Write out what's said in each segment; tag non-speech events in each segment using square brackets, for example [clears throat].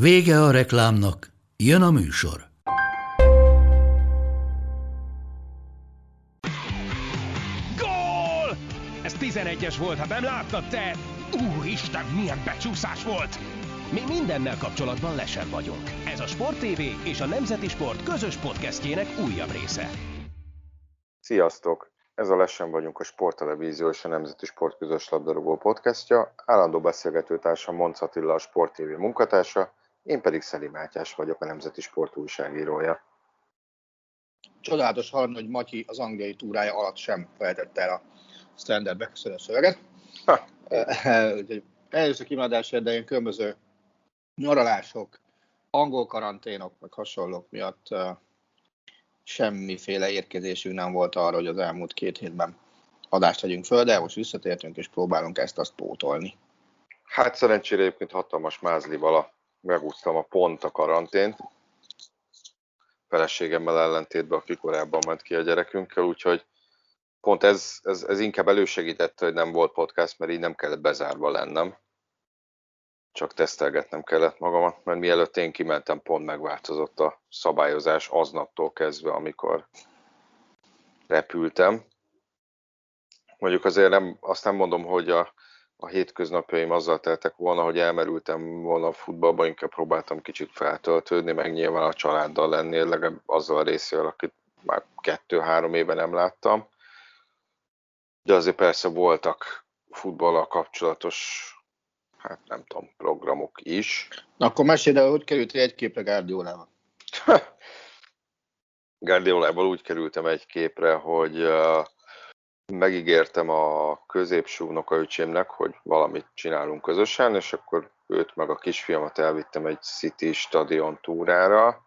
Vége a reklámnak, jön a műsor. Gól! Ez 11-es volt, ha nem láttad te! Úristen, milyen becsúszás volt! Mi mindennel kapcsolatban lesen vagyunk. Ez a Sport TV és a Nemzeti Sport közös podcastjének újabb része. Sziasztok! Ez a Lesen vagyunk a Sporttelevízió és a Nemzeti Sport közös labdarúgó podcastja. Állandó beszélgetőtársam Monc Attila a Sport TV munkatársa, én pedig Szeli Mátyás vagyok, a Nemzeti Sport újságírója. Csodálatos hallani, hogy Matyi az angliai túrája alatt sem feltette el a standard beköszönő szöveget. [laughs] Úgyhogy először kimadás idején különböző nyaralások, angol karanténok, meg hasonlók miatt uh, semmiféle érkezésünk nem volt arra, hogy az elmúlt két hétben adást tegyünk föl, de most visszatértünk és próbálunk ezt azt pótolni. Hát szerencsére egyébként hatalmas mázlival megúsztam a pont a karantént, feleségemmel ellentétben, aki korábban ment ki a gyerekünkkel, úgyhogy pont ez, ez, ez inkább elősegítette, hogy nem volt podcast, mert így nem kellett bezárva lennem. Csak tesztelgetnem kellett magamat, mert mielőtt én kimentem, pont megváltozott a szabályozás aznaptól kezdve, amikor repültem. Mondjuk azért nem, azt nem mondom, hogy a, a hétköznapjaim azzal teltek volna, hogy elmerültem volna a futballba, inkább próbáltam kicsit feltöltődni, meg nyilván a családdal lenni, legalább azzal a részével, akit már kettő-három éve nem láttam. De azért persze voltak futballal kapcsolatos, hát nem tudom, programok is. Na, akkor mesélj el, hogy kerültél egy képre Guardiolával? [laughs] Guardiolával úgy kerültem egy képre, hogy uh, megígértem a középső unokaöcsémnek, hogy valamit csinálunk közösen, és akkor őt meg a kisfiamat elvittem egy City stadion túrára,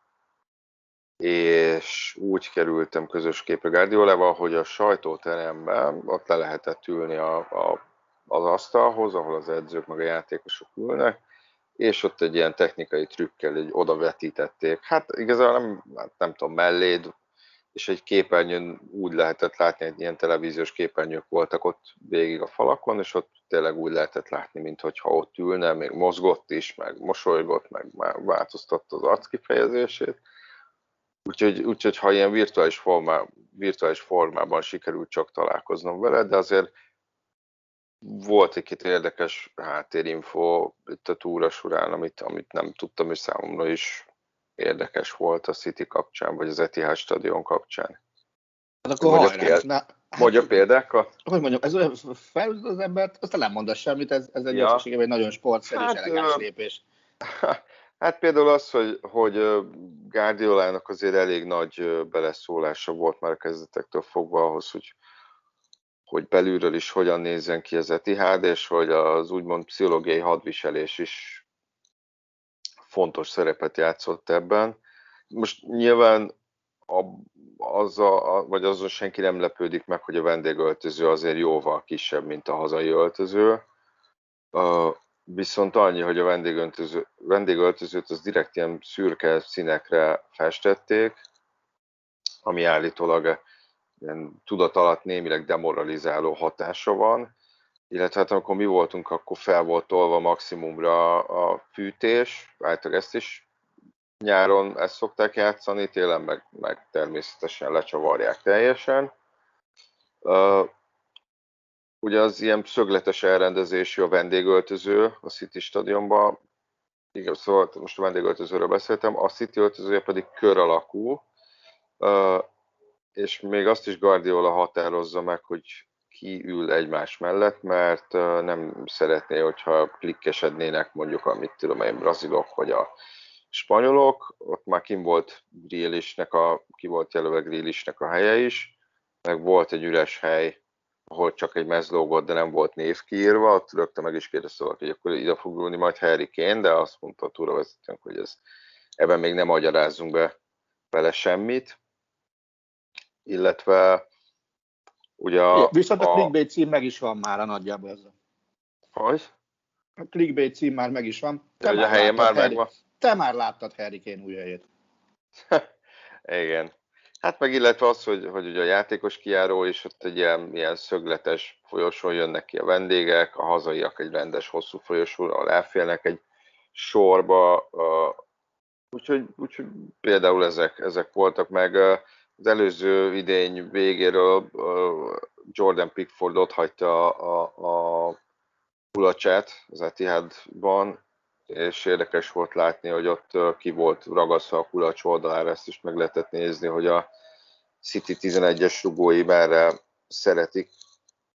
és úgy kerültem közös képre Guardiolával, hogy a sajtóteremben ott le lehetett ülni a, a, az asztalhoz, ahol az edzők meg a játékosok ülnek, és ott egy ilyen technikai trükkel egy oda vetítették. Hát igazából nem, hát nem tudom, melléd, és egy képernyőn úgy lehetett látni, hogy ilyen televíziós képernyők voltak ott végig a falakon, és ott tényleg úgy lehetett látni, mintha ott ülne, még mozgott is, meg mosolygott, meg már változtatta az arckifejezését. Úgyhogy, úgyhogy ha ilyen virtuális, formá, virtuális formában sikerült csak találkoznom vele, de azért volt egy-két érdekes háttérinfo itt a túra során, amit, amit nem tudtam, és számomra is érdekes volt a City kapcsán, vagy az Etihad stadion kapcsán. Hát akkor mondja, péld... Na, mondja példákat? Hogy mondjam, ez olyan felüt az embert, aztán nem mondasz semmit, ez, ez egy ja. egy nagyon sportszerű hát, elegáns lépés. [laughs] Hát például az, hogy, hogy Guardiolának azért elég nagy beleszólása volt már a kezdetektől fogva ahhoz, hogy, hogy belülről is hogyan nézzen ki az Etihad, és hogy az úgymond pszichológiai hadviselés is fontos szerepet játszott ebben. Most nyilván a, az a, vagy azon senki nem lepődik meg, hogy a vendégöltöző azért jóval kisebb, mint a hazai öltöző. Uh, viszont annyi, hogy a vendégöltöző, vendégöltözőt az direkt ilyen szürke színekre festették, ami állítólag ilyen tudat alatt némileg demoralizáló hatása van, illetve hát amikor mi voltunk, akkor fel volt tolva maximumra a fűtés, általában ezt is nyáron ezt szokták játszani, télen meg, meg természetesen lecsavarják teljesen. Uh, ugye az ilyen szögletes elrendezésű a vendégöltöző a City stadionban, igen, szóval most a vendégöltözőről beszéltem, a City öltözője pedig kör alakú, uh, és még azt is Guardiola határozza meg, hogy ki ül egymás mellett, mert nem szeretné, hogyha klikkesednének mondjuk a mit tudom én, brazilok vagy a spanyolok, ott már kim volt Grealishnek a, ki volt jelölve Grealishnek a helye is, meg volt egy üres hely hogy csak egy mez lógott, de nem volt név kiírva, ott rögtön meg is kérdezte valaki, hogy akkor ide fog ülni majd Harry Kane, de azt mondta a túravezetőnk, hogy ez, ebben még nem magyarázunk be vele semmit. Illetve ugye a... Viszont a, a clickbait cím meg is van már a nagyjából ezzel. Hogy? A clickbait cím már meg is van. Te már a helye már Harry, megvan. Te már láttad Harry Kane új helyét. [laughs] Igen. Hát meg illetve az, hogy, hogy ugye a játékos kiáró, és ott egy ilyen, ilyen szögletes folyosón jönnek ki a vendégek, a hazaiak egy rendes, hosszú folyosóra elfélnek egy sorba, úgyhogy, úgyhogy például ezek, ezek voltak meg. Az előző idény végéről Jordan Pickford ott hagyta a, a, kulacsát az Etihadban, és érdekes volt látni, hogy ott ki volt ragasztva a kulacs oldalára, ezt is meg lehetett nézni, hogy a City 11-es rugói merre szeretik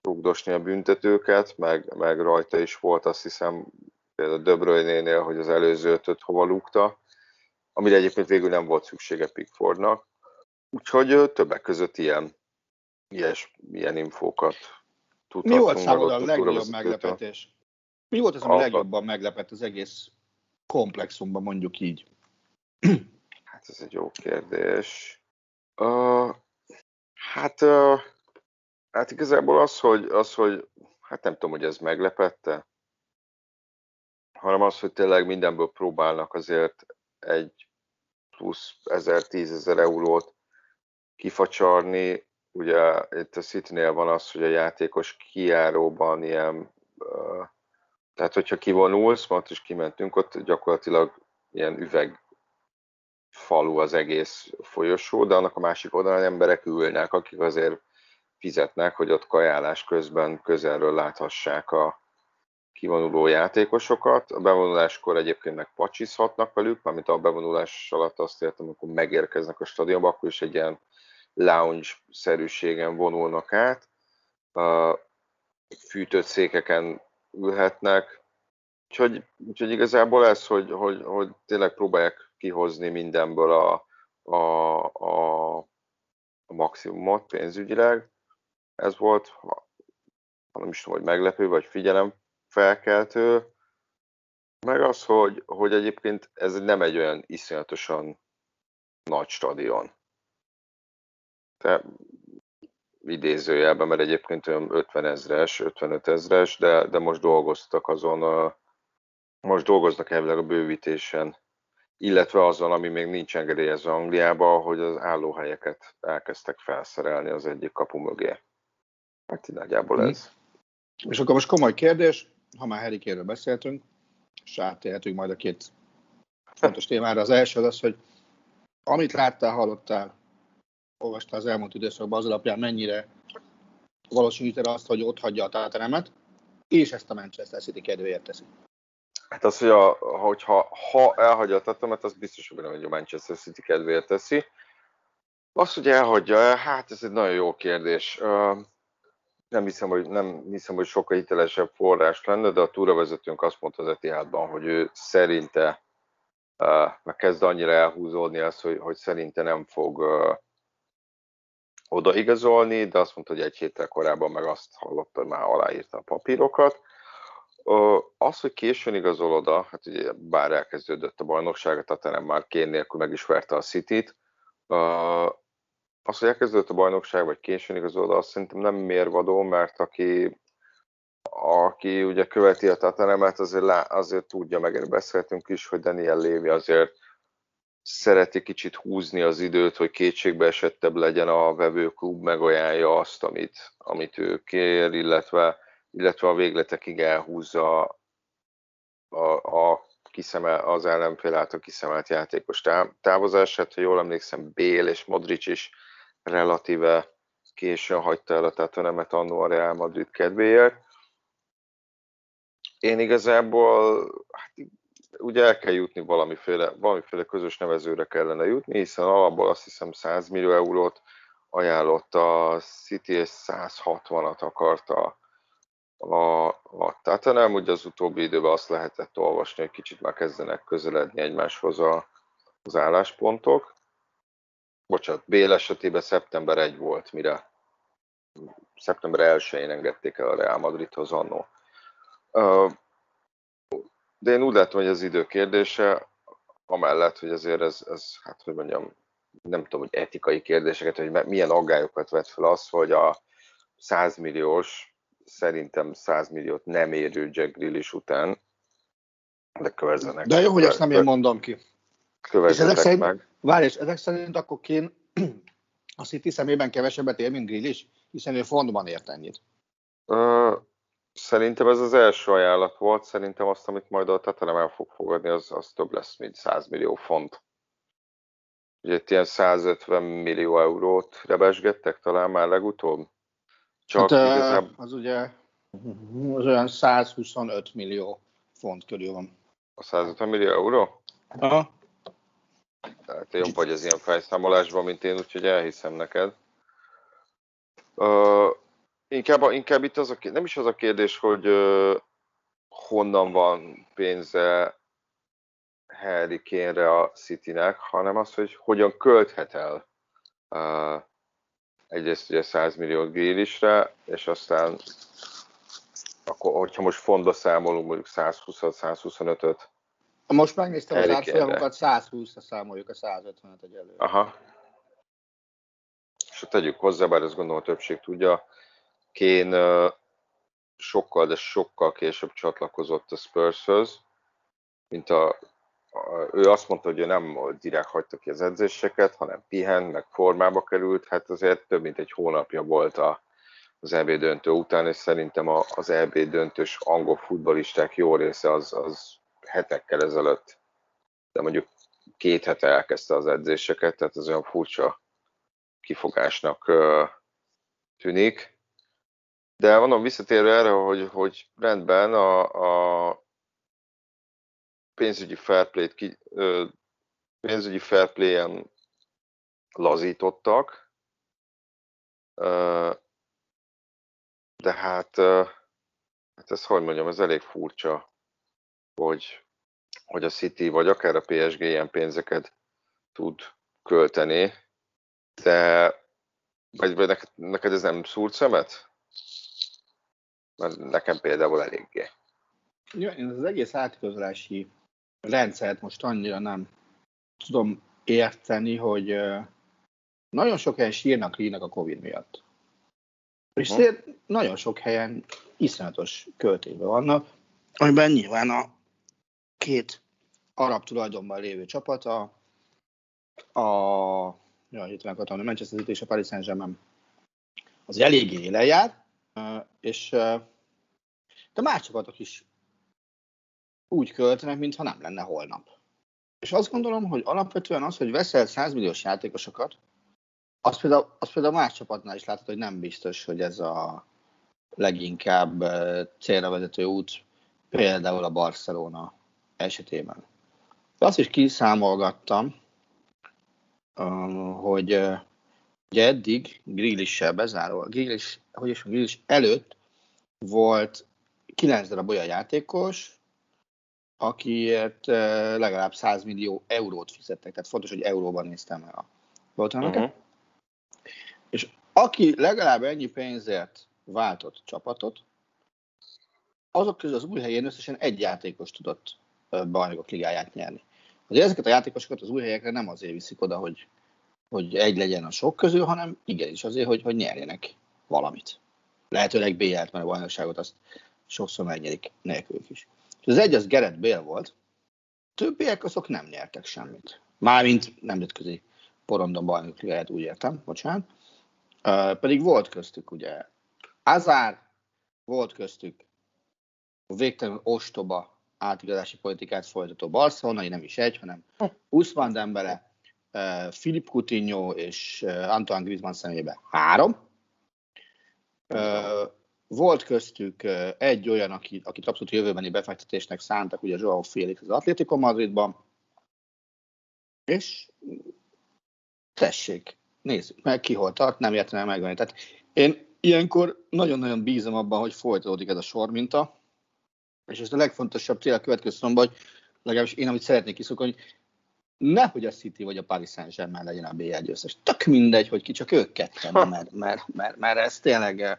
rugdosni a büntetőket, meg, meg rajta is volt azt hiszem például Döbröjnénél, hogy az előző ötöt hova lúgta, amire egyébként végül nem volt szüksége Pickfordnak. Úgyhogy többek között ilyen, ilyes, ilyen infókat tudhatunk. Mi volt számodra a legjobb meglepetés? Mi volt az, ami a legjobban meglepett az egész komplexumban, mondjuk így? Hát ez egy jó kérdés. Uh, hát, uh, hát igazából az hogy, az, hogy hát nem tudom, hogy ez meglepette, hanem az, hogy tényleg mindenből próbálnak azért egy plusz 1000-10 eurót kifacsarni. Ugye itt a city van az, hogy a játékos kiáróban ilyen tehát, hogyha kivonulsz, mert is kimentünk, ott gyakorlatilag ilyen üveg falu az egész folyosó, de annak a másik oldalon emberek ülnek, akik azért fizetnek, hogy ott kajálás közben közelről láthassák a kivonuló játékosokat. A bevonuláskor egyébként meg pacsizhatnak velük, mármint a bevonulás alatt azt értem, amikor megérkeznek a stadionba, akkor is egy ilyen lounge-szerűségen vonulnak át. Fűtött székeken ülhetnek. Úgyhogy, úgyhogy igazából ez, hogy, hogy, hogy tényleg próbálják kihozni mindenből a, a, a, a maximumot pénzügyileg. Ez volt, nem is tudom, hogy meglepő, vagy figyelem felkeltő. Meg az, hogy, hogy egyébként ez nem egy olyan iszonyatosan nagy stadion. Te idézőjelben, mert egyébként olyan 50 ezres, 55 ezres, de, de most dolgoztak azon, most dolgoznak elvileg a bővítésen, illetve azon, ami még nincs engedélyezve Angliában, hogy az állóhelyeket elkezdtek felszerelni az egyik kapu mögé. Hát így nagyjából mhm. ez. És akkor most komoly kérdés, ha már Harry beszéltünk, és átérhetünk majd a két fontos témára. Az első az, hogy amit láttál, hallottál olvasta az elmúlt időszakban az alapján, mennyire valószínűsíted azt, hogy ott hagyja a Tottenhamet, és ezt a Manchester City kedvéért teszi. Hát az, hogy a, hogyha ha elhagyja a Tottenhamet, az biztos, hogy nem, hogy a Manchester City kedvéért teszi. Az, hogy elhagyja, hát ez egy nagyon jó kérdés. Nem hiszem, hogy, nem hiszem, hogy sokkal hitelesebb forrás lenne, de a túravezetőnk azt mondta az Etihadban, hogy ő szerinte meg kezd annyira elhúzódni az, hogy, hogy szerinte nem fog odaigazolni, de azt mondta, hogy egy héttel korábban meg azt hallotta, hogy már aláírta a papírokat. Az, hogy későn igazol oda, hát ugye bár elkezdődött a bajnokság, a nem már kén nélkül meg is verte a City-t, az, hogy elkezdődött a bajnokság, vagy későn igazol oda, azt szerintem nem mérvadó, mert aki, aki ugye követi a Tatanemet, azért, azért tudja, meg beszéltünk is, hogy Daniel Lévi azért szereti kicsit húzni az időt, hogy kétségbe esettebb legyen a vevőklub, megajánlja azt, amit, amit ő kér, illetve, illetve a végletekig elhúzza a, a kiszemel, az ellenfél által kiszemelt játékos távozását. Ha jól emlékszem, Bél és Modric is relatíve későn hagyta el a Tatanemet annó a Real Madrid kedvéért. Én igazából hát ugye el kell jutni valamiféle, valamiféle közös nevezőre kellene jutni, hiszen alapból azt hiszem 100 millió eurót ajánlott a City, és 160-at akarta a, a Tottenham, ugye az utóbbi időben azt lehetett olvasni, hogy kicsit már kezdenek közeledni egymáshoz a, az álláspontok. Bocsánat, Bél esetében szeptember 1 volt, mire szeptember 1-én engedték el a Real Madridhoz annó. De én úgy látom, hogy az idő kérdése, amellett, hogy azért ez, ez hát hogy mondjam, nem tudom, hogy etikai kérdéseket, hogy milyen aggályokat vet fel az, hogy a 100 milliós, szerintem 100 milliót nem érő Jack Grealish után, de kövezzenek. De jó, hogy ezt nem én mondom ki. Kövezzenek szerint, meg. Várj, és ezek szerint akkor Kén a City szemében kevesebbet ér, mint Grealish, hiszen ő fondban ért ennyit. Ö, szerintem ez az első ajánlat volt, szerintem azt, amit majd a Tottenham el fog fogadni, az, az több lesz, mint 100 millió font. Ugye itt ilyen 150 millió eurót rebesgettek talán már legutóbb. Csak hát, igazából... Az ugye az olyan 125 millió font körül van. A 150 millió euró? Aha. Tehát jobb vagy az ilyen fejszámolásban, mint én, úgyhogy elhiszem neked. Uh, inkább, inkább itt az a, nem is az a kérdés, hogy uh, honnan van pénze Harry Kane-re a Citynek, hanem az, hogy hogyan költhet el uh, egyrészt ugye 100 millió Grélisre, és aztán akkor, hogyha most fonda számolunk mondjuk 120-125-öt. Most megnéztem az átfolyamokat, 120-ra számoljuk a 150-et egyelőre. Aha. És tegyük hozzá, bár ezt gondolom a többség tudja, Kén sokkal, de sokkal később csatlakozott a Spurshöz, mint a ő azt mondta, hogy ő nem direkt hagyta ki az edzéseket, hanem pihen, meg formába került, hát azért több mint egy hónapja volt a, az EB döntő után, és szerintem a, az EB döntős angol futbalisták jó része az, az hetekkel ezelőtt, de mondjuk két hete elkezdte az edzéseket, tehát ez olyan furcsa kifogásnak tűnik. De mondom, visszatérve erre, hogy, hogy rendben a, a pénzügyi fair play-t ki, ö, pénzügyi fair play-en lazítottak, ö, de hát, ö, hát ez hogy mondjam, ez elég furcsa, hogy, hogy a City vagy akár a PSG ilyen pénzeket tud költeni, de vagy, vagy neked, neked ez nem szúrt szemet? Mert nekem például eléggé. Ja, én az egész átigazolási rendszert most annyira nem tudom érteni, hogy nagyon sok helyen sírnak, rínak a Covid miatt. És uh-huh. nagyon sok helyen iszonyatos költésben vannak, amiben nyilván a két arab tulajdonban lévő csapat, a, a ja, itt akartam, a Manchester City és a Paris Saint-Germain az eléggé élen jár, és de más csapatok is úgy költenek, mintha nem lenne holnap. És azt gondolom, hogy alapvetően az, hogy veszel 100 milliós játékosokat, az például, az például más csapatnál is látod, hogy nem biztos, hogy ez a leginkább célra vezető út, például a Barcelona esetében. De azt is kiszámolgattam, hogy ugye eddig Grealish-sel bezáró, Grealish, hogy is Grealish előtt volt 9 darab olyan játékos, akiért legalább 100 millió eurót fizettek. Tehát fontos, hogy euróban néztem el a Boltonokat. Uh-huh. És aki legalább ennyi pénzért váltott csapatot, azok közül az új helyén összesen egy játékos tudott bajnokok ligáját nyerni. Azért ezeket a játékosokat az új helyekre nem azért viszik oda, hogy, hogy egy legyen a sok közül, hanem igenis azért, hogy, hogy nyerjenek valamit. Lehetőleg BL-t, mert a bajnokságot azt sokszor megnyerik nélkülük is. És az egy az Gerett Bél volt, többiek azok nem nyertek semmit. Mármint nemzetközi porondon bajnokligáját úgy értem, bocsánat. Uh, pedig volt köztük ugye Azár, volt köztük a végtelen ostoba átigazási politikát folytató Barcelona, nem is egy, hanem Usman Dembele, Filip Coutinho és uh, Antoine Griezmann személyében három. Uh, volt köztük egy olyan, akit, akit abszolút jövőbeni befektetésnek szántak, ugye Joao Félix az Atlético Madridban, és tessék, nézzük meg, ki hol tart, nem értem megvenni. Tehát én ilyenkor nagyon-nagyon bízom abban, hogy folytatódik ez a sorminta, és ez a legfontosabb cél a következő szomban, hogy legalábbis én, amit szeretnék kiszokni, nehogy a City vagy a Paris Saint-Germain legyen a BL győztes. Tök mindegy, hogy ki, csak ők ketten, mert, mert, mert, mert ez tényleg eh,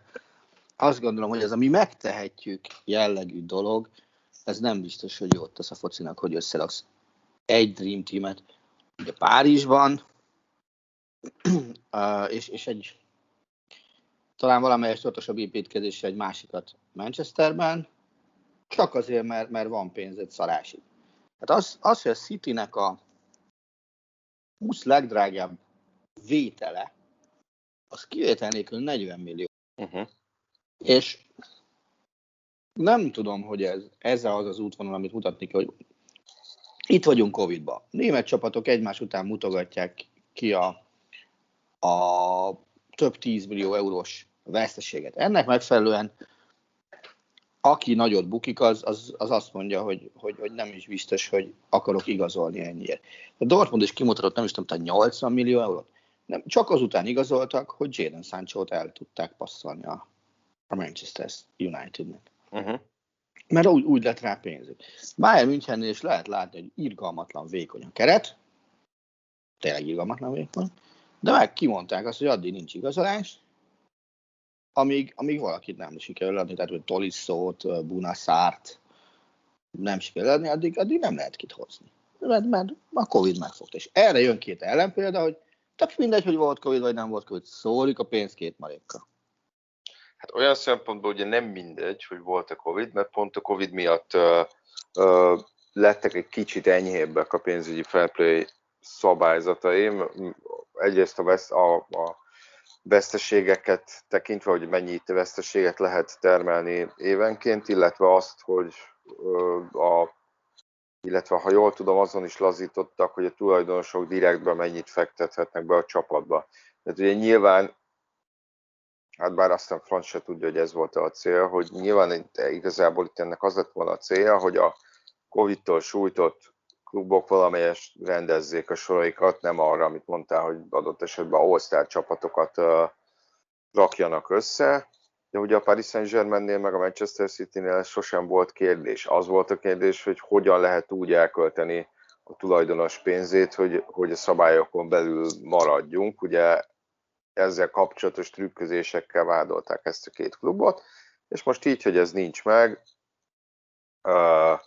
azt gondolom, hogy ez a mi megtehetjük jellegű dolog, ez nem biztos, hogy jót tesz a focinak, hogy összeraksz egy Dream Teamet, ugye Párizsban, [clears throat] és, és egy talán valamelyes tudatosabb építkezésre egy másikat Manchesterben, csak azért, mert, mert van pénzed szarásig. Hát az, az, hogy a Citynek a 20 legdrágább vétele, az kivétel nélkül 40 millió. Uh-huh. És nem tudom, hogy ez, ez az az útvonal, amit mutatni kell, hogy itt vagyunk Covid-ba. Német csapatok egymás után mutogatják ki a, a több 10 millió eurós veszteséget. Ennek megfelelően aki nagyot bukik, az, az, az azt mondja, hogy, hogy, hogy, nem is biztos, hogy akarok igazolni ennyiért. A Dortmund is kimutatott, nem is tudom, 80 millió eurót. Nem, csak azután igazoltak, hogy Jadon sancho el tudták passzolni a, a Manchester Unitednek. Uh-huh. Mert úgy, úgy lett rá pénzük. Bayern Münchennél is lehet látni, hogy irgalmatlan vékony a keret, tényleg irgalmatlan vékony, de meg kimondták azt, hogy addig nincs igazolás, amíg, amíg valakit nem sikerül adni, tehát hogy Tolisszót, Bunaszárt nem sikerül adni, addig, addig nem lehet kit hozni. Mert, mert a Covid megfogta. És erre jön két ellenpélda, hogy tök mindegy, hogy volt Covid vagy nem volt Covid, szólik a pénz két marékkal. Hát olyan szempontból ugye nem mindegy, hogy volt a Covid, mert pont a Covid miatt uh, uh, lettek egy kicsit enyhébbek a pénzügyi fair play szabályzataim. Egyrészt a, vesz, a, a veszteségeket tekintve, hogy mennyi veszteséget lehet termelni évenként, illetve azt, hogy a, illetve ha jól tudom, azon is lazítottak, hogy a tulajdonosok direktben mennyit fektethetnek be a csapatba. Tehát ugye nyilván, hát bár aztán Franz se tudja, hogy ez volt a cél, hogy nyilván igazából itt ennek az lett volna a célja, hogy a Covid-tól sújtott klubok valamelyest rendezzék a soraikat, nem arra, amit mondtál, hogy adott esetben all csapatokat uh, rakjanak össze, de ugye a Paris Saint-Germainnél meg a Manchester City-nél sosem volt kérdés. Az volt a kérdés, hogy hogyan lehet úgy elkölteni a tulajdonos pénzét, hogy, hogy a szabályokon belül maradjunk. Ugye ezzel kapcsolatos trükközésekkel vádolták ezt a két klubot, és most így, hogy ez nincs meg, uh,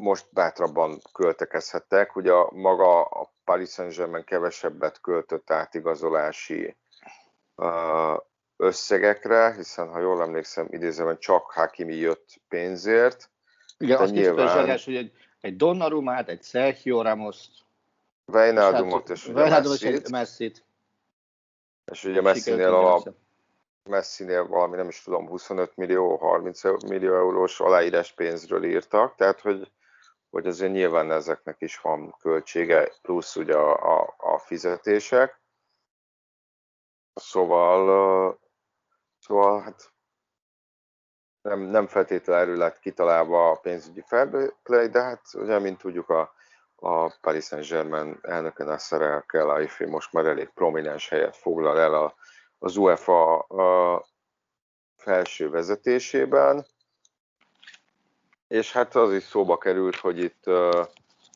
most bátrabban költekezhettek. Ugye a, maga a Paris Saint-Germain kevesebbet költött átigazolási összegekre, hiszen ha jól emlékszem, idézem, csak Hakimi jött pénzért. Igen, azt nyilván... is hogy egy, egy Donnarumát, egy Sergio Ramos-t, Wijnaldumot és, hát, és ugye Messi-t. És ugye Messinél a Messinél valami, nem is tudom, 25 millió, 30 millió eurós aláírás pénzről írtak, tehát hogy hogy azért nyilván ezeknek is van költsége, plusz ugye a, a, a fizetések. Szóval, szóval hát nem, nem feltétlenül lett kitalálva a pénzügyi fair play, de hát ugye, mint tudjuk, a, a Paris Saint-Germain elnöke Nasser El Khelaifi most már elég prominens helyet foglal el a, az UEFA a felső vezetésében, és hát az is szóba került, hogy itt uh,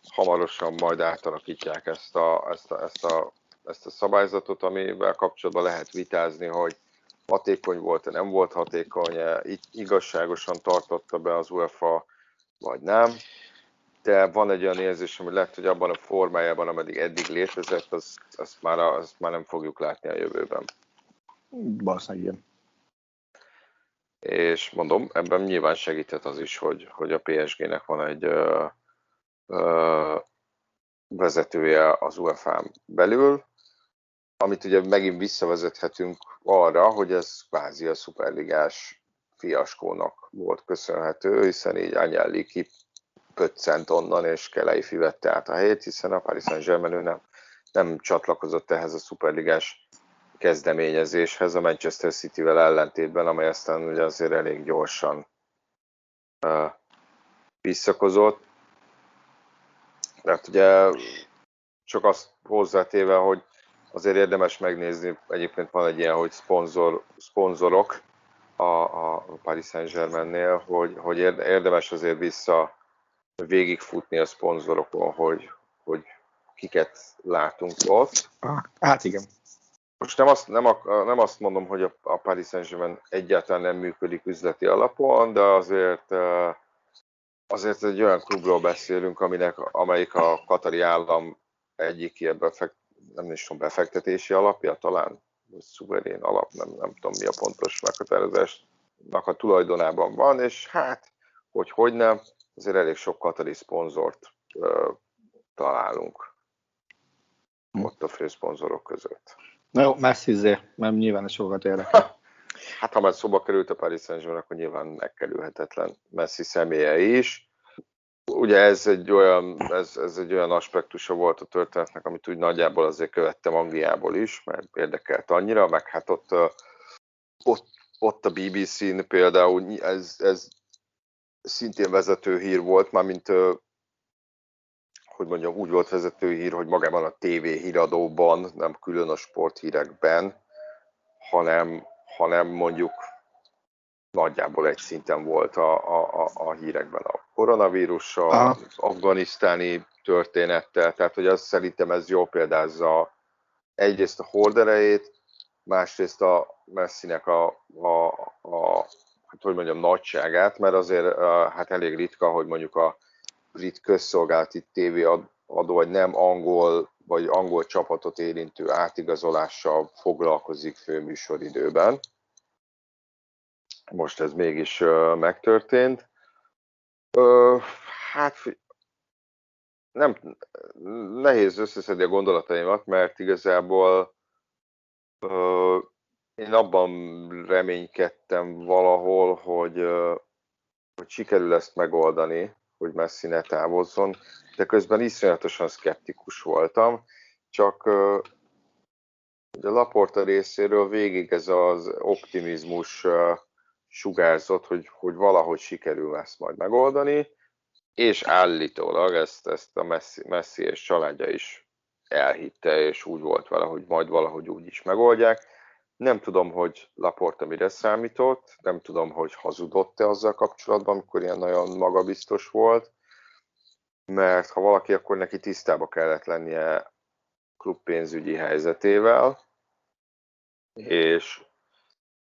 hamarosan majd átalakítják ezt a, ezt, a, ezt, a, ezt a szabályzatot, amivel kapcsolatban lehet vitázni, hogy hatékony volt-e, nem volt hatékony, igazságosan tartotta be az UEFA, vagy nem. De van egy olyan érzés, hogy lehet, hogy abban a formájában, ameddig eddig létezett, azt, azt, már, azt már nem fogjuk látni a jövőben. Valószínűleg igen és mondom, ebben nyilván segített az is, hogy, hogy a PSG-nek van egy ö, ö, vezetője az UEFA-n belül, amit ugye megint visszavezethetünk arra, hogy ez kvázi a szuperligás fiaskónak volt köszönhető, hiszen így Agnelli kipöccent onnan, és Kelei vette át a helyét, hiszen a Paris Saint-Germain nem, nem csatlakozott ehhez a szuperligás kezdeményezéshez a Manchester City-vel ellentétben, amely aztán ugye azért elég gyorsan uh, visszakozott. Mert ugye csak azt hozzátéve, hogy azért érdemes megnézni, egyébként van egy ilyen, hogy szponzor, szponzorok a, a Paris Saint-Germainnél, hogy, hogy érdemes azért vissza végigfutni a szponzorokon, hogy, hogy kiket látunk ott. Hát igen. Most nem azt, nem, nem azt mondom, hogy a, a Paris Saint-Germain egyáltalán nem működik üzleti alapon, de azért azért egy olyan klubról beszélünk, aminek, amelyik a katari állam egyik ilyen befekt, nem is tudom, befektetési alapja talán, szuverén alap, nem, nem tudom mi a pontos meghatározásnak a tulajdonában van, és hát, hogy hogy nem, azért elég sok katari szponzort uh, találunk ott a főszponzorok között. Na jó, Messi nem nyilván sokat érdekel. Hát ha már szóba került a Paris saint akkor nyilván megkerülhetetlen Messi személye is. Ugye ez egy olyan, ez, ez egy olyan aspektusa volt a történetnek, amit úgy nagyjából azért követtem Angliából is, mert érdekelt annyira, meg hát ott, ott, ott a BBC-n például ez, ez szintén vezető hír volt, már mint hogy mondjam, úgy volt vezető hír, hogy magában a TV híradóban, nem külön a sporthírekben, hanem, hanem mondjuk nagyjából egy szinten volt a, a, a, a hírekben a koronavírussal, Aha. az afganisztáni történettel, tehát hogy azt szerintem ez jól példázza egyrészt a horderejét, másrészt a Messinek a, a, a hát hogy mondjam, nagyságát, mert azért hát elég ritka, hogy mondjuk a brit közszolgálati tévéadó, vagy nem angol, vagy angol csapatot érintő átigazolással foglalkozik főműsoridőben. Most ez mégis megtörtént. Hát nem, nehéz összeszedni a gondolataimat, mert igazából én abban reménykedtem valahol, hogy, hogy sikerül ezt megoldani, hogy Messi ne távozzon, de közben iszonyatosan szkeptikus voltam, csak a Laporta részéről végig ez az optimizmus sugárzott, hogy, hogy valahogy sikerül ezt majd megoldani, és állítólag ezt, ezt a Messi, Messi és családja is elhitte, és úgy volt vele, hogy majd valahogy úgy is megoldják. Nem tudom, hogy Laporta mire számított, nem tudom, hogy hazudott-e azzal kapcsolatban, amikor ilyen nagyon magabiztos volt, mert ha valaki, akkor neki tisztába kellett lennie klub pénzügyi helyzetével, és,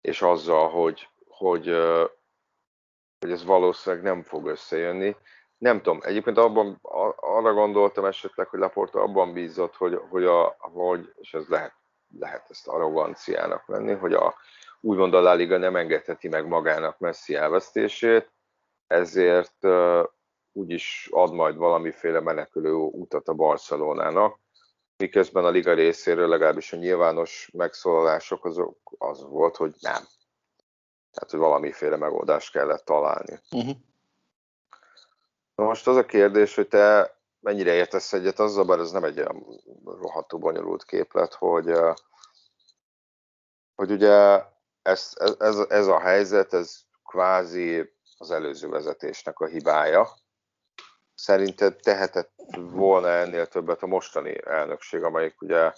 és azzal, hogy, hogy, hogy ez valószínűleg nem fog összejönni. Nem tudom, egyébként abban, arra gondoltam esetleg, hogy Laporta abban bízott, hogy, hogy, a, hogy és ez lehet lehet ezt arroganciának venni, hogy a, úgymond a La Liga nem engedheti meg magának Messi elvesztését, ezért úgyis ad majd valamiféle menekülő utat a Barcelonának, miközben a liga részéről legalábbis a nyilvános megszólalások azok, az volt, hogy nem. Tehát, hogy valamiféle megoldást kellett találni. Uh-huh. Na most az a kérdés, hogy te mennyire értesz egyet azzal, bár ez nem egy olyan rohadtó bonyolult képlet, hogy, hogy ugye ez, ez, ez a helyzet, ez kvázi az előző vezetésnek a hibája. Szerinted tehetett volna ennél többet a mostani elnökség, amelyik ugye,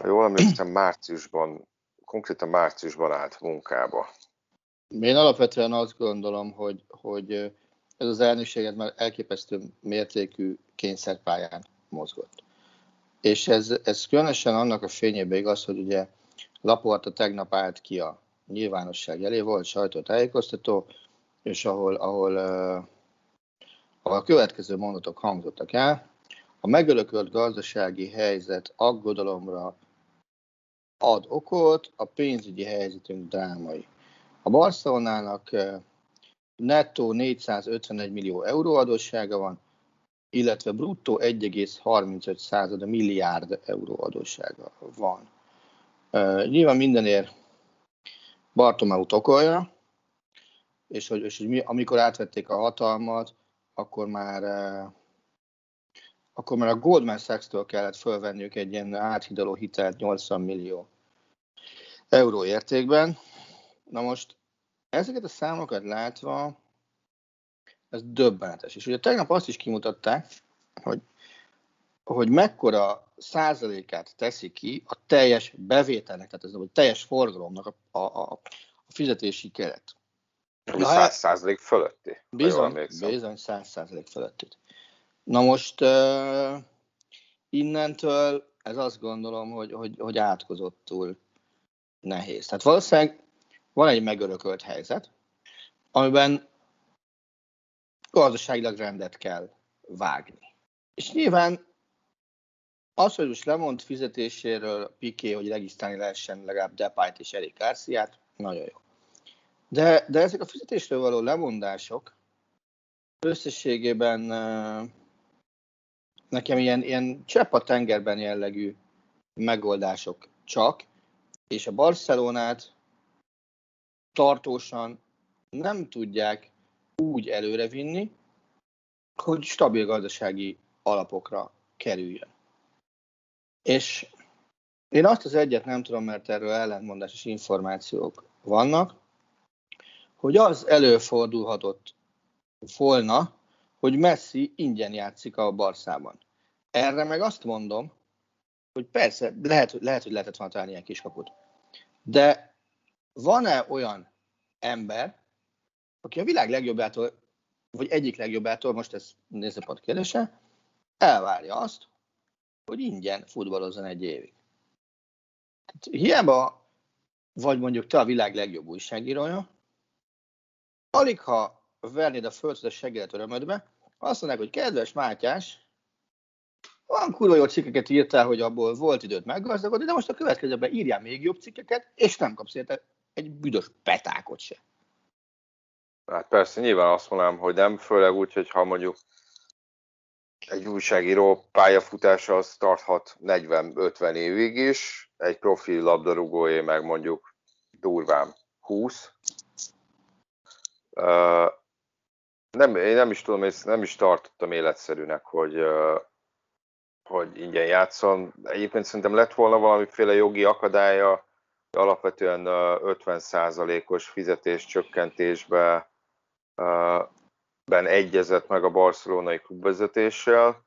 ha jól emlékszem, márciusban, konkrétan márciusban állt munkába. Én alapvetően azt gondolom, hogy, hogy ez az elnökséget már elképesztő mértékű kényszerpályán mozgott. És ez, ez különösen annak a fényében igaz, hogy ugye Laporta tegnap állt ki a nyilvánosság elé, volt sajtótájékoztató, és ahol, ahol, ahol a következő mondatok hangzottak el. A megölökölt gazdasági helyzet aggodalomra ad okot, a pénzügyi helyzetünk drámai. A Barcelonának nettó 451 millió euró adóssága van, illetve bruttó 1,35 milliárd euró adóssága van. Uh, nyilván mindenért Bartomeut okolja, és hogy, és hogy mi, amikor átvették a hatalmat, akkor már uh, akkor már a Goldman Sachs-től kellett fölvenniük egy ilyen áthidaló hitelt 80 millió euró értékben. Na most ezeket a számokat látva, ez döbbenetes. És ugye tegnap azt is kimutatták, hogy, hogy mekkora százalékát teszi ki a teljes bevételnek, tehát ez a teljes forgalomnak a, a, a fizetési keret. Ami 100 százalék fölötti. Bizony, bizony 100 százalék fölötti. Na most uh, innentől ez azt gondolom, hogy, hogy, hogy átkozottul nehéz. Tehát valószínűleg van egy megörökölt helyzet, amiben gazdaságilag rendet kell vágni. És nyilván az, hogy most lemond fizetéséről Piqué, hogy regisztrálni lehessen legalább Depayt és Eric Garciát, nagyon jó. De, de ezek a fizetésről való lemondások összességében nekem ilyen, ilyen csepp a tengerben jellegű megoldások csak, és a Barcelonát tartósan nem tudják úgy előrevinni, hogy stabil gazdasági alapokra kerüljön. És én azt az egyet nem tudom, mert erről ellentmondásos információk vannak, hogy az előfordulhatott volna, hogy Messi ingyen játszik a Barszában. Erre meg azt mondom, hogy persze, lehet, lehet hogy lehetett volna találni ilyen kiskaput. De van-e olyan ember, aki a világ legjobbától, vagy egyik legjobbától, most ez nézőpont kérdése, elvárja azt, hogy ingyen futballozzon egy évig. Tehát hiába vagy mondjuk te a világ legjobb újságírója, alig ha vernéd a földhöz a seggelet örömödbe, azt mondják, hogy kedves Mátyás, van kurva jó cikkeket írtál, hogy abból volt időt meggazdagodni, de most a következőben írjál még jobb cikkeket, és nem kapsz érte egy büdös petákot se. Hát persze, nyilván azt mondanám, hogy nem, főleg úgy, hogy ha mondjuk egy újságíró pályafutása az tarthat 40-50 évig is, egy profi labdarúgóé meg mondjuk durván 20. Uh, nem, én nem is tudom, nem is tartottam életszerűnek, hogy, hogy ingyen játszon. Egyébként szerintem lett volna valamiféle jogi akadálya, alapvetően 50%-os fizetés csökkentésbe ben egyezett meg a barcelonai klubvezetéssel,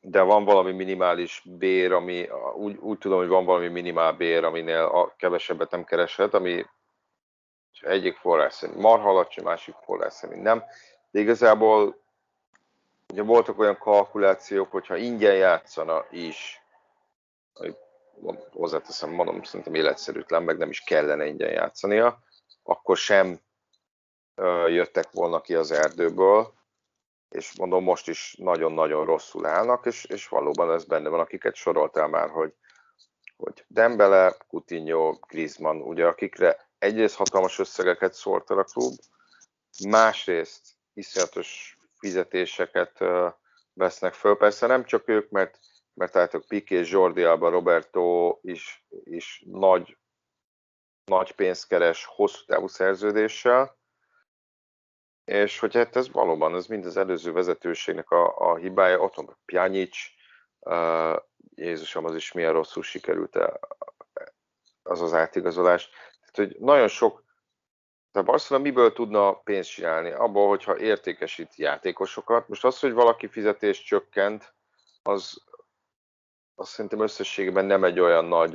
de van valami minimális bér, ami úgy, úgy tudom, hogy van valami minimál bér, aminél a kevesebbet nem kereshet, ami egyik forrás szerint marha alacsony, másik forrás szerint nem. De igazából ugye voltak olyan kalkulációk, hogyha ingyen játszana is, hozzáteszem, mondom, szerintem életszerűtlen, meg nem is kellene ingyen játszania, akkor sem jöttek volna ki az erdőből, és mondom, most is nagyon-nagyon rosszul állnak, és, és valóban ez benne van, akiket soroltál már, hogy, hogy Dembele, Coutinho, Griezmann, ugye akikre egyrészt hatalmas összegeket szólt a klub, másrészt iszonyatos fizetéseket vesznek föl. Persze nem csak ők, mert, mert látok Piqué, Jordi Alba, Roberto is, is nagy, nagy pénzt keres hosszú távú szerződéssel, és hogy hát ez valóban, ez mind az előző vezetőségnek a, a hibája, ott van Pjanic, uh, Jézusom, az is milyen rosszul sikerült az az átigazolás. Tehát, hogy nagyon sok, de Barcelona miből tudna pénzt csinálni? Abból, hogyha értékesít játékosokat. Most az, hogy valaki fizetés csökkent, az, az szerintem összességében nem egy olyan nagy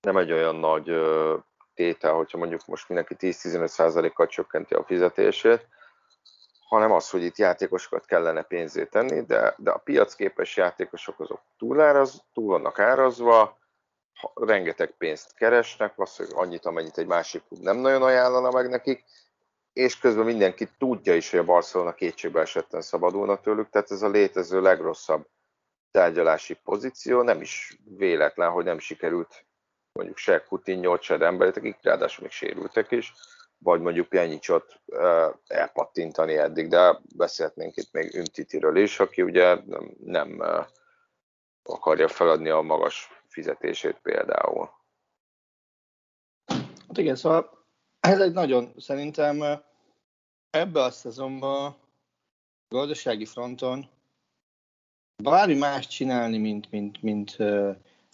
nem egy olyan nagy tétel, hogyha mondjuk most mindenki 10-15%-kal csökkenti a fizetését, hanem az, hogy itt játékosokat kellene pénzét tenni, de, de a piacképes játékosok azok túláraz, túl vannak árazva, rengeteg pénzt keresnek, valószínűleg annyit, amennyit egy másik klub nem nagyon ajánlana meg nekik, és közben mindenki tudja is, hogy a Barcelona kétségbe esetten szabadulna tőlük, tehát ez a létező legrosszabb tárgyalási pozíció, nem is véletlen, hogy nem sikerült mondjuk se Coutinho, se Dembele, akik ráadásul még sérültek is, vagy mondjuk Pjanicsot elpattintani eddig, de beszélhetnénk itt még Üntitiről is, aki ugye nem, nem akarja feladni a magas fizetését például. Hát igen, szóval ez egy nagyon, szerintem ebbe a szezonban gazdasági fronton bármi más csinálni, mint, mint, mint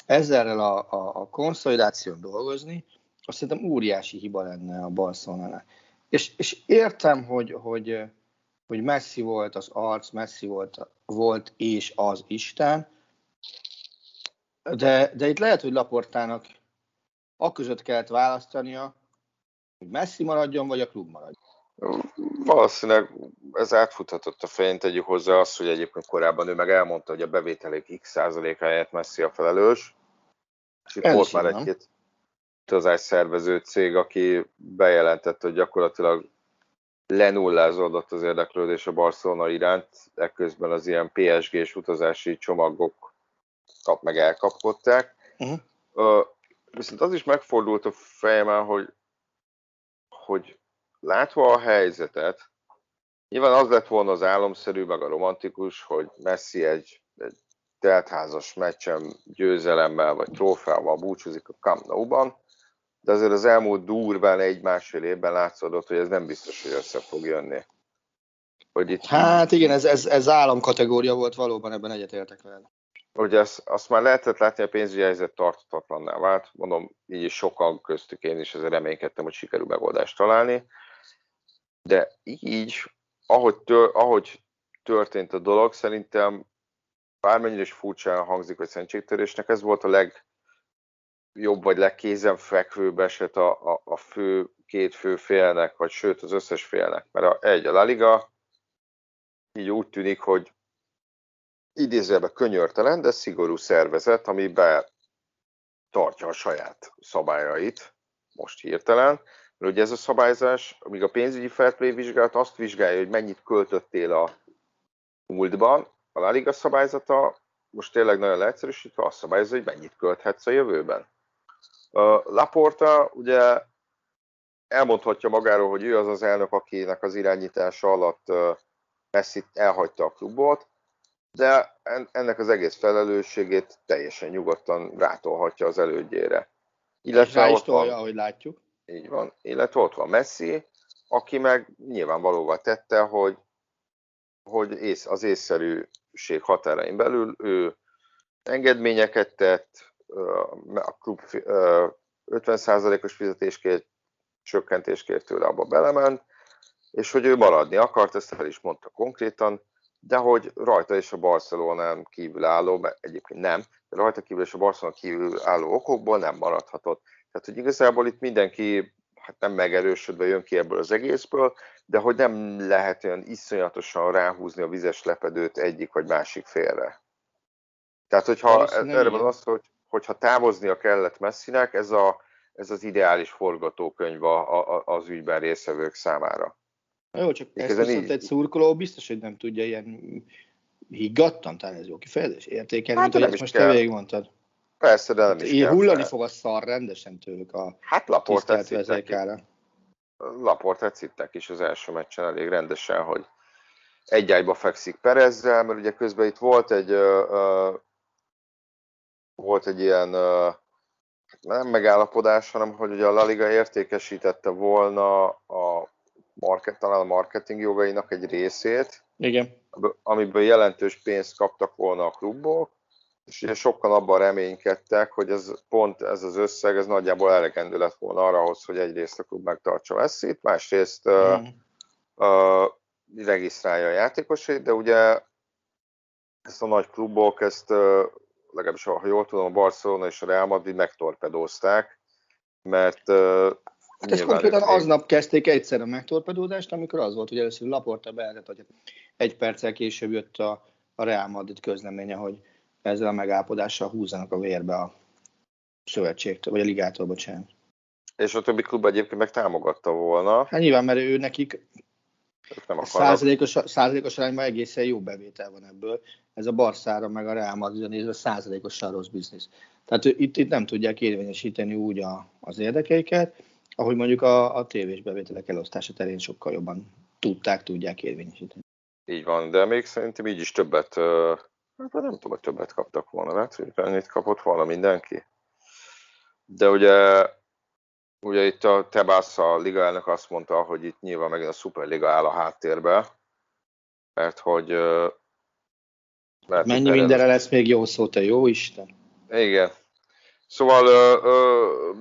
ezzel a, a, a konszolidáción dolgozni, azt szerintem óriási hiba lenne a Barcelonánál. És, és értem, hogy, hogy, hogy Messi volt az arc, Messi volt, volt és az Isten, de, de itt lehet, hogy Laportának a között kellett választania, hogy Messi maradjon, vagy a klub maradjon. Valószínűleg ez átfuthatott a fején, tegyük hozzá azt, hogy egyébként korábban ő meg elmondta, hogy a bevételék x százalékáját messzi a felelős. És itt volt már egy-két utazás szervező cég, aki bejelentett, hogy gyakorlatilag lenullázódott az érdeklődés a Barcelona iránt, ekközben az ilyen PSG-s utazási csomagok kap meg elkapkodták. Uh-huh. Uh, viszont az is megfordult a fejemen, hogy, hogy látva a helyzetet, nyilván az lett volna az álomszerű, meg a romantikus, hogy Messi egy, egy teltházas meccsen győzelemmel vagy trófeával búcsúzik a Camp Nou-ban, de azért az elmúlt durván egy-másfél évben látszódott, hogy ez nem biztos, hogy össze fog jönni. Hogy itt... Hát igen, ez, ez, ez államkategória volt valóban, ebben egyetértek veled. Ugye azt, azt már lehetett látni, a pénzügyi helyzet tartatatlanná vált. Mondom, így is sokan köztük én is ezzel reménykedtem, hogy sikerül megoldást találni. De így, ahogy, tör, ahogy történt a dolog, szerintem bármennyire is furcsán hangzik, hogy szentségtörésnek, ez volt a leg, jobb vagy legkézenfekvőbb eset a, a, a fő, két fő félnek, vagy sőt az összes félnek. Mert a, egy, a La Liga így úgy tűnik, hogy idézőjelben könyörtelen, de szigorú szervezet, ami be tartja a saját szabályait, most hirtelen. Mert ugye ez a szabályzás, amíg a pénzügyi fair vizsgálat azt vizsgálja, hogy mennyit költöttél a múltban, a La Liga szabályzata most tényleg nagyon leegyszerűsítve azt szabályozza, hogy mennyit költhetsz a jövőben. Laporta ugye elmondhatja magáról, hogy ő az az elnök, akinek az irányítása alatt Messi elhagyta a klubot, de ennek az egész felelősségét teljesen nyugodtan rátolhatja az elődjére. Illetve rá is tolja, ahogy látjuk. Így van. Illetve ott van Messi, aki meg nyilvánvalóvá tette, hogy, hogy az észszerűség határain belül ő engedményeket tett, a klub 50%-os fizetéskért, csökkentéskért tőle abba belement, és hogy ő maradni akart, ezt el is mondta konkrétan, de hogy rajta és a Barcelonán kívül álló, mert egyébként nem, de rajta kívül és a Barcelona kívül álló okokból nem maradhatott. Tehát, hogy igazából itt mindenki hát nem megerősödve jön ki ebből az egészből, de hogy nem lehet olyan iszonyatosan ráhúzni a vizes lepedőt egyik vagy másik félre. Tehát, hogyha erre van azt, hogy hogyha távoznia kellett Messinek, ez, a, ez az ideális forgatókönyv a, a, az ügyben részvevők számára. Jó, csak ezt viszont így... egy szurkoló biztos, hogy nem tudja ilyen higgadtan, talán ez jó kifejezés, értékelni, hát, mint hogy ezt most kell. te végigmondtad. Persze, de nem hát, is kell. Hullani fog a szar rendesen tőlük a hát vezékára. Laportát szittek is az első meccsen elég rendesen, hogy egy ágyba fekszik Perezzel, mert ugye közben itt volt egy uh, volt egy ilyen nem megállapodás, hanem hogy ugye a La Liga értékesítette volna a market, talán a marketing jogainak egy részét, Igen. amiből jelentős pénzt kaptak volna a klubok, és ugye sokan abban reménykedtek, hogy ez pont ez az összeg, ez nagyjából elegendő lett volna arra, hogy egyrészt a klub megtartsa Messi-t, másrészt mm. uh, uh, regisztrálja a játékosait, de ugye ezt a nagy klubok ezt uh, legalábbis ha jól tudom, a Barcelona és a Real Madrid megtorpedózták, mert uh, Hát ezt konkrétan aznap kezdték egyszer a megtorpedózást, amikor az volt, hogy először Laporta bejelentett, hogy egy perccel később jött a, a Real Madrid közleménye, hogy ezzel a megállapodással húzzanak a vérbe a szövetségtől, vagy a ligától, bocsánat. És a többi klub egyébként meg támogatta volna. Hát nyilván, mert ő nekik nem százalékos, százalékos arányban egészen jó bevétel van ebből. Ez a Barszára meg a Real Madrid nézve százalékosan rossz biznisz. Tehát itt, itt nem tudják érvényesíteni úgy a, az érdekeiket, ahogy mondjuk a, a tévés bevételek elosztása terén sokkal jobban tudták, tudják érvényesíteni. Így van, de még szerintem így is többet, hát nem tudom, hogy többet kaptak volna, lehet, hogy ennyit kapott volna mindenki. De ugye Ugye itt a Tebász, a liga elnök azt mondta, hogy itt nyilván megint a Superliga áll a háttérbe, mert hogy... Mert Mennyi mindenre lesz még jó szó, te jó Isten? Igen. Szóval,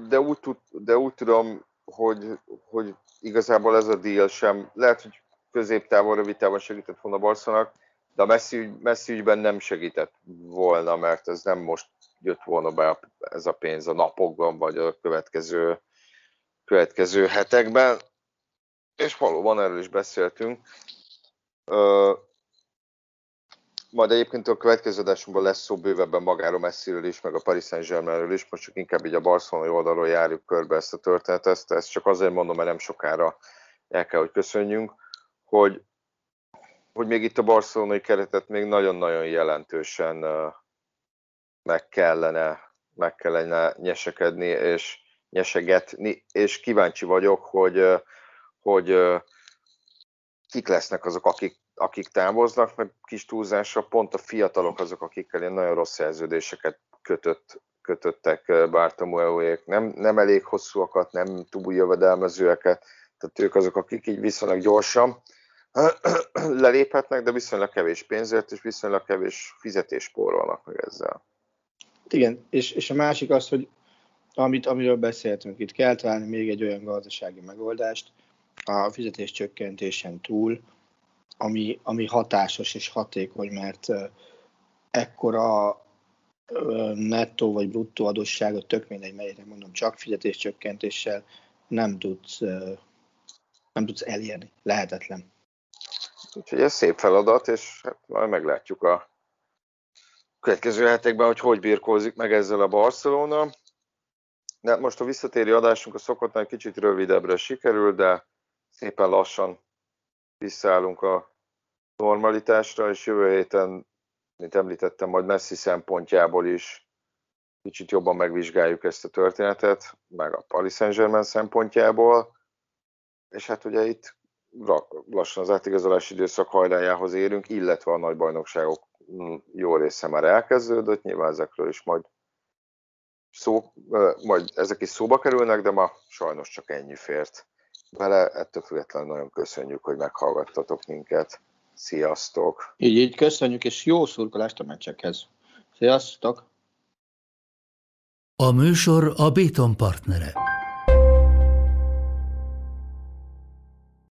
de úgy, tud, de úgy tudom, hogy, hogy igazából ez a deal sem, lehet, hogy középtávon, rövid távon segített volna Barcelona, de a Messi, ügy, Messi ügyben nem segített volna, mert ez nem most jött volna be ez a pénz a napokban, vagy a következő következő hetekben. és valóban erről is beszéltünk. Ö, majd egyébként a következő adásunkban lesz szó bővebben magáról messziről is, meg a Paris Saint-Germainről is, most csak inkább így a Barcelona oldalról járjuk körbe ezt a történetet, ezt csak azért mondom, mert nem sokára el kell, hogy köszönjünk, hogy, hogy még itt a barcelonai keretet még nagyon-nagyon jelentősen meg kellene, meg kellene nyesekedni, és nyesegetni, és kíváncsi vagyok, hogy, hogy kik lesznek azok, akik, akik távoznak, meg kis túlzásra pont a fiatalok azok, akikkel ilyen nagyon rossz szerződéseket kötött, kötöttek Bartomeuék. Nem, nem elég hosszúakat, nem túl jövedelmezőeket, tehát ők azok, akik így viszonylag gyorsan [clears throat] leléphetnek, de viszonylag kevés pénzért és viszonylag kevés fizetés spórolnak meg ezzel. Igen, és, és a másik az, hogy amit, amiről beszéltünk, itt kell találni még egy olyan gazdasági megoldást a fizetés csökkentésen túl, ami, ami hatásos és hatékony, mert ekkora nettó vagy bruttó adósságot, tök mindegy, melyiknek mondom, csak fizetéscsökkentéssel nem tudsz, nem tudsz elérni. Lehetetlen. Úgyhogy ez szép feladat, és hát majd meglátjuk a következő hetekben, hogy hogy birkózik meg ezzel a Barcelona. De most a visszatérő adásunk a szokottnál kicsit rövidebbre sikerül, de szépen lassan visszaállunk a normalitásra, és jövő héten, mint említettem, majd Messi szempontjából is kicsit jobban megvizsgáljuk ezt a történetet, meg a Paris Saint-Germain szempontjából, és hát ugye itt lassan az átigazolási időszak hajlájához érünk, illetve a nagy bajnokságok mm, jó része már elkezdődött, nyilván ezekről is majd szó, majd ezek is szóba kerülnek, de ma sajnos csak ennyi fért vele. Ettől függetlenül nagyon köszönjük, hogy meghallgattatok minket. Sziasztok! Így, így köszönjük, és jó szurkolást a meccsekhez. Sziasztok! A műsor a Béton partnere.